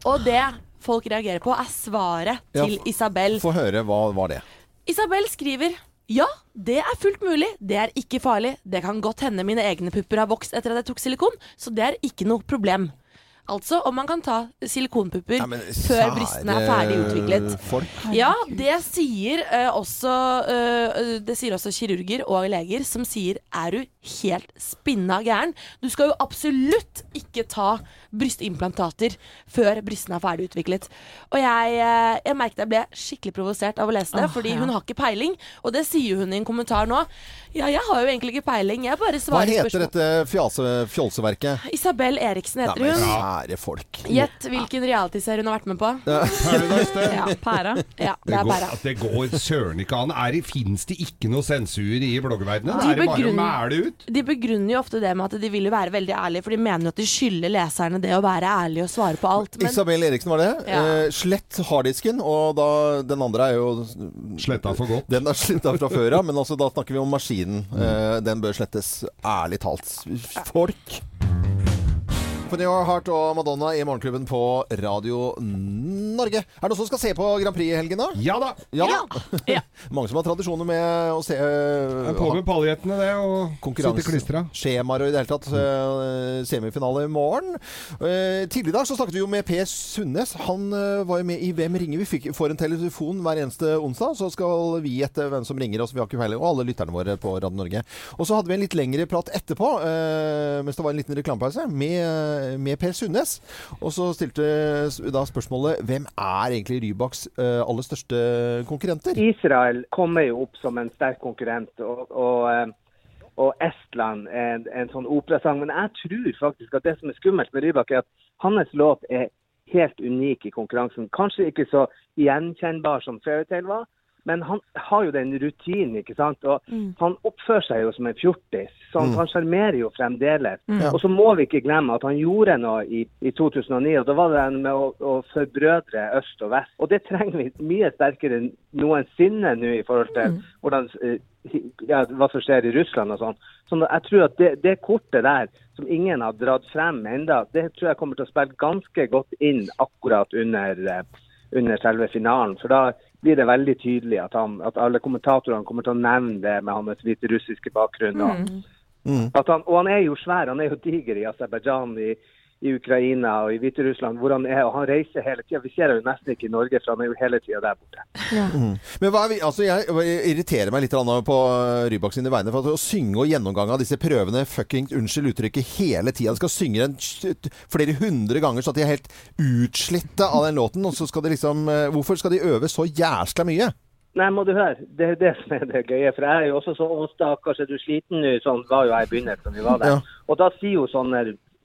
Og det folk reagerer på, er svaret Ja, til Isabel. Få høre hva var det. Isabel skriver ja, det er fullt mulig. Det er ikke farlig. Det kan godt hende mine egne pupper har vokst etter at jeg tok silikon, så det er ikke noe problem. Altså om man kan ta silikonpupper ja, men før brystene er ferdig utviklet. Folk. Ja, det sier, uh, også, uh, det sier også kirurger og leger, som sier er du helt spinna gæren? Du skal jo absolutt ikke ta brystimplantater før brystene er ferdig utviklet. Og jeg, eh, jeg merket jeg ble skikkelig provosert av å lese det, oh, fordi ja. hun har ikke peiling. Og det sier hun i en kommentar nå. Ja, jeg har jo egentlig ikke peiling, jeg bare Hva heter spørsmål. dette fjase, fjolseverket? Isabel Eriksen heter hun. kjære folk. Gjett hvilken realityserie hun har vært med på. Paradise. [laughs] Ja, Pæra. ja det Det er går, det går søren ikke an. Er det, Fins det ikke noe sensur i bloggverdenen? De Er det bare å begrunner- mæle ut? De begrunner jo ofte det med at de vil jo være veldig ærlige, for de mener jo at de skylder leserne det å være ærlig og svare på alt. Men Isabel Eriksen var det. Ja. Eh, slett harddisken, og da, den andre er jo Sletta for godt. Den er sletta fra før av, men altså, da snakker vi om maskinen. Eh, den bør slettes. Ærlig talt. Folk. På New Heart og Madonna i Morgenklubben på Radio Norge. Er det noen som skal se på Grand Prix i helgen, da? Ja da! Ja da. Ja. [laughs] Mange som har tradisjoner med å se er på med paljettene, det, og sitte klistra. Skjemaer og i det hele tatt. Uh, Semifinale i morgen. Uh, tidligere i dag så snakket vi jo med Per Sundnes. Han eh, var jo med i Hvem ringer? Vi fikk, får en telefon hver eneste onsdag. Så skal vi gjette hvem som ringer oss. Vi har ikke peiling. Og alle lytterne våre på Radio Norge. Og så hadde vi en litt lengre prat etterpå, eh, mens det var en liten reklamepause, med, med Per Sundnes. Og så stilte da spørsmålet hvem er egentlig Rybaks eh, aller største konkurrenter? Israel kommer jo opp som en sterk konkurrent, og, og, eh, og Estland en, en sånn operasang. Men jeg tror faktisk at det som er skummelt med Rybak, er at hans låt er helt unik i konkurransen. Kanskje ikke så gjenkjennbar som Fairytale var, Men han har jo den rutinen, ikke sant. Og Mm. han oppfører seg jo som en fjortis. Så han, Mm. han sjarmerer jo fremdeles. Mm. Og så må vi ikke glemme at han gjorde noe i, i 2009, og da var det med å, å forbrødre øst og vest. Og det trenger vi mye sterkere enn noensinne nå i forhold til hvordan, eh, ja, hva som skjer i Russland og sånn. Så jeg tror at det, det kortet der, som ingen har dratt frem enda, det tror jeg kommer til å spille ganske godt inn akkurat under, eh, under selve finalen. For da blir det veldig tydelig at, han, at alle kommentatorene kommer til å nevne det med hans hviterussiske bakgrunn. Og, Mm. at han, og han er jo svær, han er jo diger i Aserbajdsjan, i, i Ukraina og i Hviterussland, hvor han er. Og han reiser hele tida. Vi ser ham jo nesten ikke i Norge, for han er jo hele tida der borte. Men hva er vi, altså jeg, jeg irriterer meg litt på Rybak sine vegne. For at å synge og gjennomgang av disse prøvene fucking, unnskyld uttrykket, hele tida. De skal synge den flere hundre ganger så at de er helt utslitte av den låten. Og så skal de liksom uh, Hvorfor skal de øve så jæskla mye? Nei, må du høre. Det er det som er det gøye. For jeg er jo også så Å, stakkars, er du sliten nå? Sånn var jo jeg i begynnelsen da vi var der. Ja. Og da sier jo sånne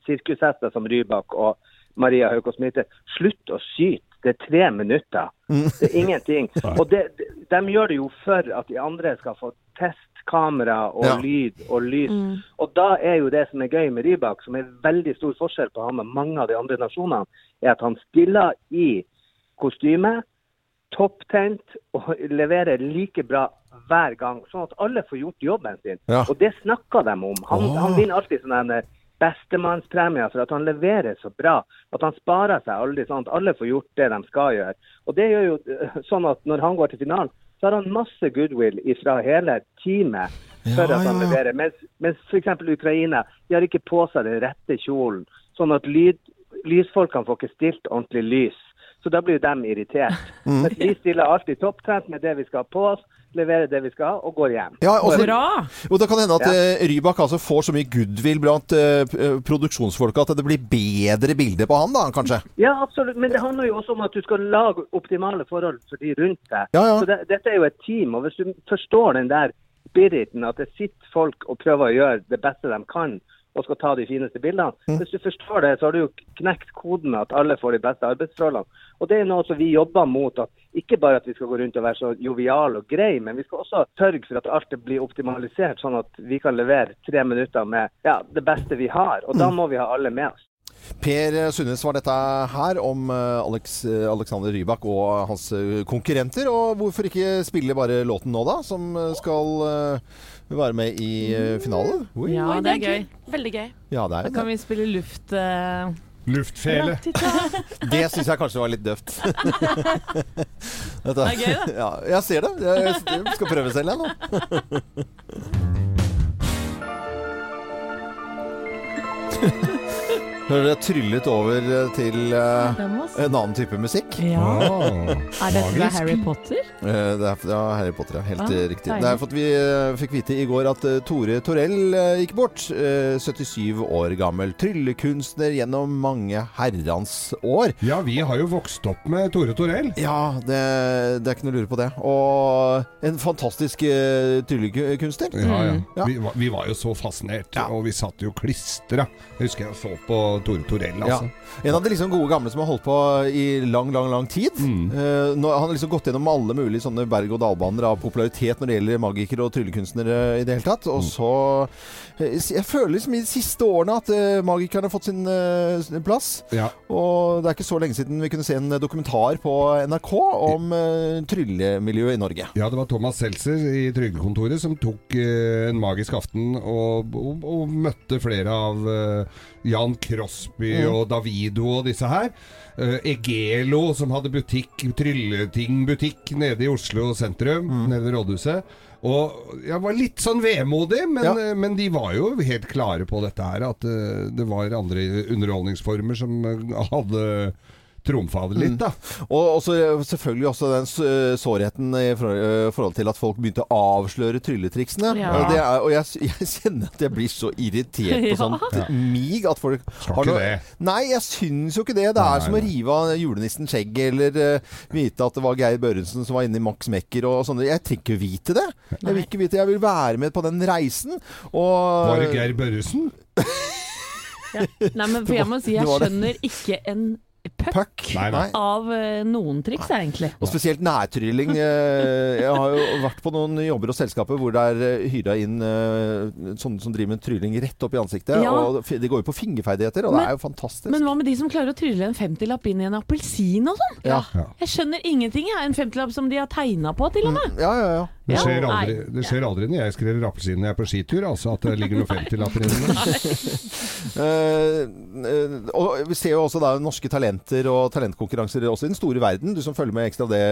sirkushester som Rybak og Maria Haukås Mitte slutt å skyte. Det er tre minutter. Det er ingenting. [laughs] Og det, de, de gjør det jo for at de andre skal få testkamera og Ja. lyd og lys. Og da er jo det som er gøy med Rybak, som er veldig stor forskjell på han med mange av de andre nasjonene, er at han stiller i kostyme, topptent og leverer like bra hver gang, sånn at alle får gjort jobben sin. Ja. Og det snakker de om. Han, oh. han vinner alltid sånn her bestemannspremier for at han leverer så bra. At han sparer seg aldri sånn at alle får gjort det de skal gjøre. Og det gjør jo eh, sånn at når han går til finalen, så har han masse goodwill fra hele teamet for Ja, at han ja. leverer. Mens, mens f.eks. Ukraina, de har ikke på seg den rette kjolen. Sånn at lyd, lysfolkene får ikke stilt ordentlig lys. Så da blir de irritert. Mm. Mens vi stiller alltid topptrent med det vi skal ha på oss, leverer det vi skal ha, og går hjem. Ja, og så- Bra! Og det kan hende at Ja. eh, Rybak altså får så mye goodwill blant uh, produksjonsfolka at det blir bedre bilder på han, da, kanskje? Ja, absolutt. Men det handler jo også om at du skal lage optimale forhold for de rundt deg. Ja, ja. Så det, dette er jo et team. Og hvis du forstår den der spiriten, at det sitter folk og prøver å gjøre det beste de kan, og skal ta de fineste bildene. Mm. Hvis du forstår det, så har du jo knekt koden med at alle får de beste arbeidsforholdene. Og det er noe som vi jobber mot. at Ikke bare at vi skal gå rundt og være så joviale og greie, men vi skal også sørge for at alt blir optimalisert, sånn at vi kan levere tre minutter med ja, det beste vi har. Og da Mm. må vi ha alle med oss. Per Sundnes var dette her om eh, Alex, eh, Alexander Rybak og hans eh, konkurrenter. Og hvorfor ikke spille bare låten nå, da? Som skal være med i eh, finalen. Oi. Ja, Oi, det er gøy. Veldig gøy. Ja, det Da er kan vi spille luft... eh, Luftfele. [laughs] Det syns jeg kanskje var litt døvt. [laughs] Dette- Det er gøy, da. Ja, jeg ser det. Jeg jeg skal prøve selv, jeg nå. [laughs] Hører dere tryllet over til eh, må s- en annen type musikk. Ja. Oh, Er dette fra. Harry Potter? Uh, Det er ja, Harry Potter, ja. Helt Ah, riktig. deilig. Det er for at vi uh, fikk vite i går at Tore Torell gikk bort. eh, 77 år gammel. Tryllekunstner gjennom mange herrens år. Ja, vi har jo vokst opp med Tore Torell. Ja, det, det er ikke noe å lure på det. Og en fantastisk uh, tryllekunstner. Ja, ja. Mm. Ja. Vi, var, vi var jo så fascinert, Ja. og vi satt jo klistra. Jeg husker jeg så på Tore Torell, Ja. altså. En av de liksom gode gamle som har holdt på i lang, lang lang tid. Mm. Uh, nå, han har liksom gått gjennom alle mulige sånne berg-og-dal-baner av popularitet når det gjelder magikere og tryllekunstnere i det hele tatt. Og så eh, Jeg føler liksom i de siste årene at uh, magikerne har fått sin sin plass. Ja. Og det er ikke så lenge siden vi kunne se en dokumentar på NRK om tryllemiljøet i Norge. Ja, det var Thomas Seltzer i Trygdekontoret som tok en magisk aften og, og, og møtte flere av Jan Crosby Mm. og Davido og disse her. Uh, Egelo, som hadde butikk, Trylleting-butikk nede i Oslo sentrum, Mm. nede ved rådhuset. Og jeg var litt sånn vemodig, men, Ja. eh, men de var jo helt klare på dette her. At eh, det var andre underholdningsformer som hadde trumfa det litt, da. Og også, selvfølgelig også den sårheten i eh, forhold til at folk begynte å avsløre trylletriksene. Ja. Og, det er, og jeg, [laughs] jeg kjenner at jeg blir så irritert på Ja. mig at folk Skal ikke noe- det. Nei, jeg syns jo ikke det. Det Nei, er som å rive av julenissen skjegget, eller uh, vite at det var Geir Børrensen som var inne i Max Mekker og sånne. Jeg trenger ikke vite det. Jeg vil ikke vite Jeg vil være med på den reisen. Og Var det Geir Børresen? Nei, men for jeg må si, jeg skjønner ikke en puck Nei, nei. av eh, noen triks, egentlig. Og spesielt nærtrylling. Eh, Jeg har jo vært på noen jobber og selskaper hvor det er eh, hyra inn sånne som driver med trylling rett opp i ansiktet. Ja. Og det de går jo på fingerferdigheter, og Men- det er jo fantastisk. Men hva med de som klarer å trylle en 50-lapp inn i en appelsin og sånn? Ja. Jeg skjønner ingenting. Jeg. En 50-lapp som de har tegna på, til og med. ja, ja, ja. Det skjer aldri, det skjer aldri når jeg skreller når jeg er på skitur, altså at det ligger noen 50-lapper inni. [laughs] Og vi ser jo også da norske talenter og talentkonkurranser også i den store verden. Du som følger med ekstra det,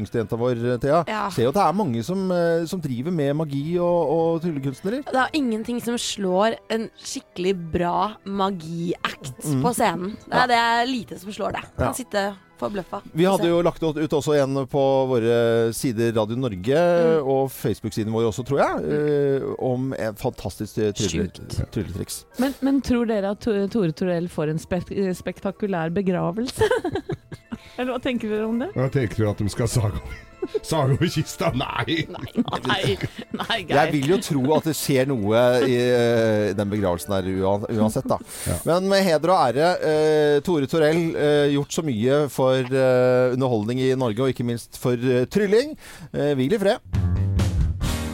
yngste jenta vår, Thea. Ja. Ser jo at det er mange som, eh, som driver med magi og, og tryllekunstnere. Det er ingenting som slår en skikkelig bra magi-act på scenen. Det er, det er lite som slår det. Kan Ja. Sitte forbløffa. Vi hadde jo lagt ut også en på våre sider Radio Norge og Facebook-siden vår også, tror jeg, mm. om en fantastisk eh, trylletriks. Men, men tror dere at Tore Torell får en spek spektakulær begravelse? [laughs] Eller hva tenker dere om det? Hva tenker at de skal sage [laughs] sage over kista? Nei! Nei, nei, nei Jeg vil jo tro at det skjer noe i eh, den begravelsen der uansett, da. Men med heder og ære, eh, Tore Torell eh, gjort så mye for eh, underholdning i Norge, og ikke minst for eh, trylling. Eh, Hvil i fred.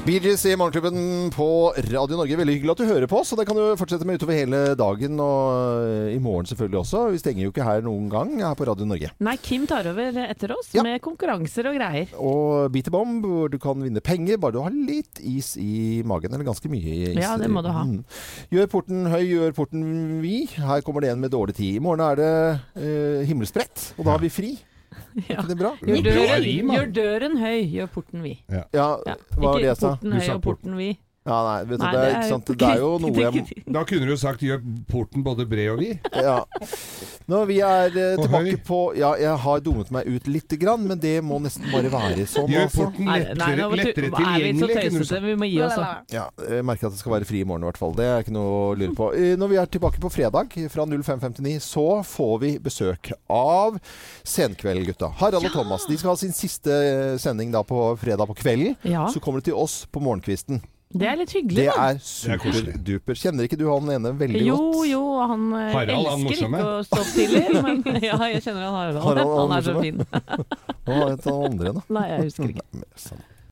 Bee Gees i Morgenklubben på Radio Norge. Veldig hyggelig at du hører på oss. Og det kan du fortsette med utover hele dagen og eh, i morgen selvfølgelig også. Vi stenger jo ikke her noen gang her på Radio Norge. Nei, Kim tar over etter oss Ja. med konkurranser og greier. Og Beat the Bomb, hvor du kan vinne penger bare du har litt is i magen. Eller ganske mye is. Ja, det må du ha. Mm. Gjør porten høy, gjør porten vid. Her kommer det en med dårlig tid. I morgen er det eh, himmelspredt, og da har vi fri. [laughs] Ja. Er ikke det bra? Gjør døren, gjør døren høy, gjør porten vid. Ja, Ja. hva var det Ikke jeg sa? porten høy og porten vid. Ja, nei, vet du, Nei, det, er, ikke sant? det er jo noe jeg Da kunne du jo sagt 'gjør porten både bred og vid'. ja. Når vi er eh, tilbake på Ja, jeg har dummet meg ut lite grann, men det må nesten bare være sånn. Gjør porten lettere, nei, nei, lettere du- lettere er vi så tilgjengelig. tøysete? Vi må gi oss. da. Ja, jeg merker at det skal være fri i morgen i hvert fall. Det er ikke noe å lure på. Eh, Når vi er tilbake på fredag fra 05.59, så får vi besøk av Senkveld-gutta. Harald og Thomas. De skal ha sin siste eh, sending da på fredag på kvelden. Ja, Så kommer de til oss på morgenkvisten. Det er litt hyggelig, Det da. er superduper. Kjenner ikke du han ene veldig Jo, godt? jo, han eh, Harald, han elsker morsomme. ikke å stå opp tidlig. [laughs] Men [laughs] ja, jeg kjenner han Harald. Harald, han Han er så morsomme. fin. Hva het han andre, da? Nei, jeg husker ikke. Nei, men, sånn.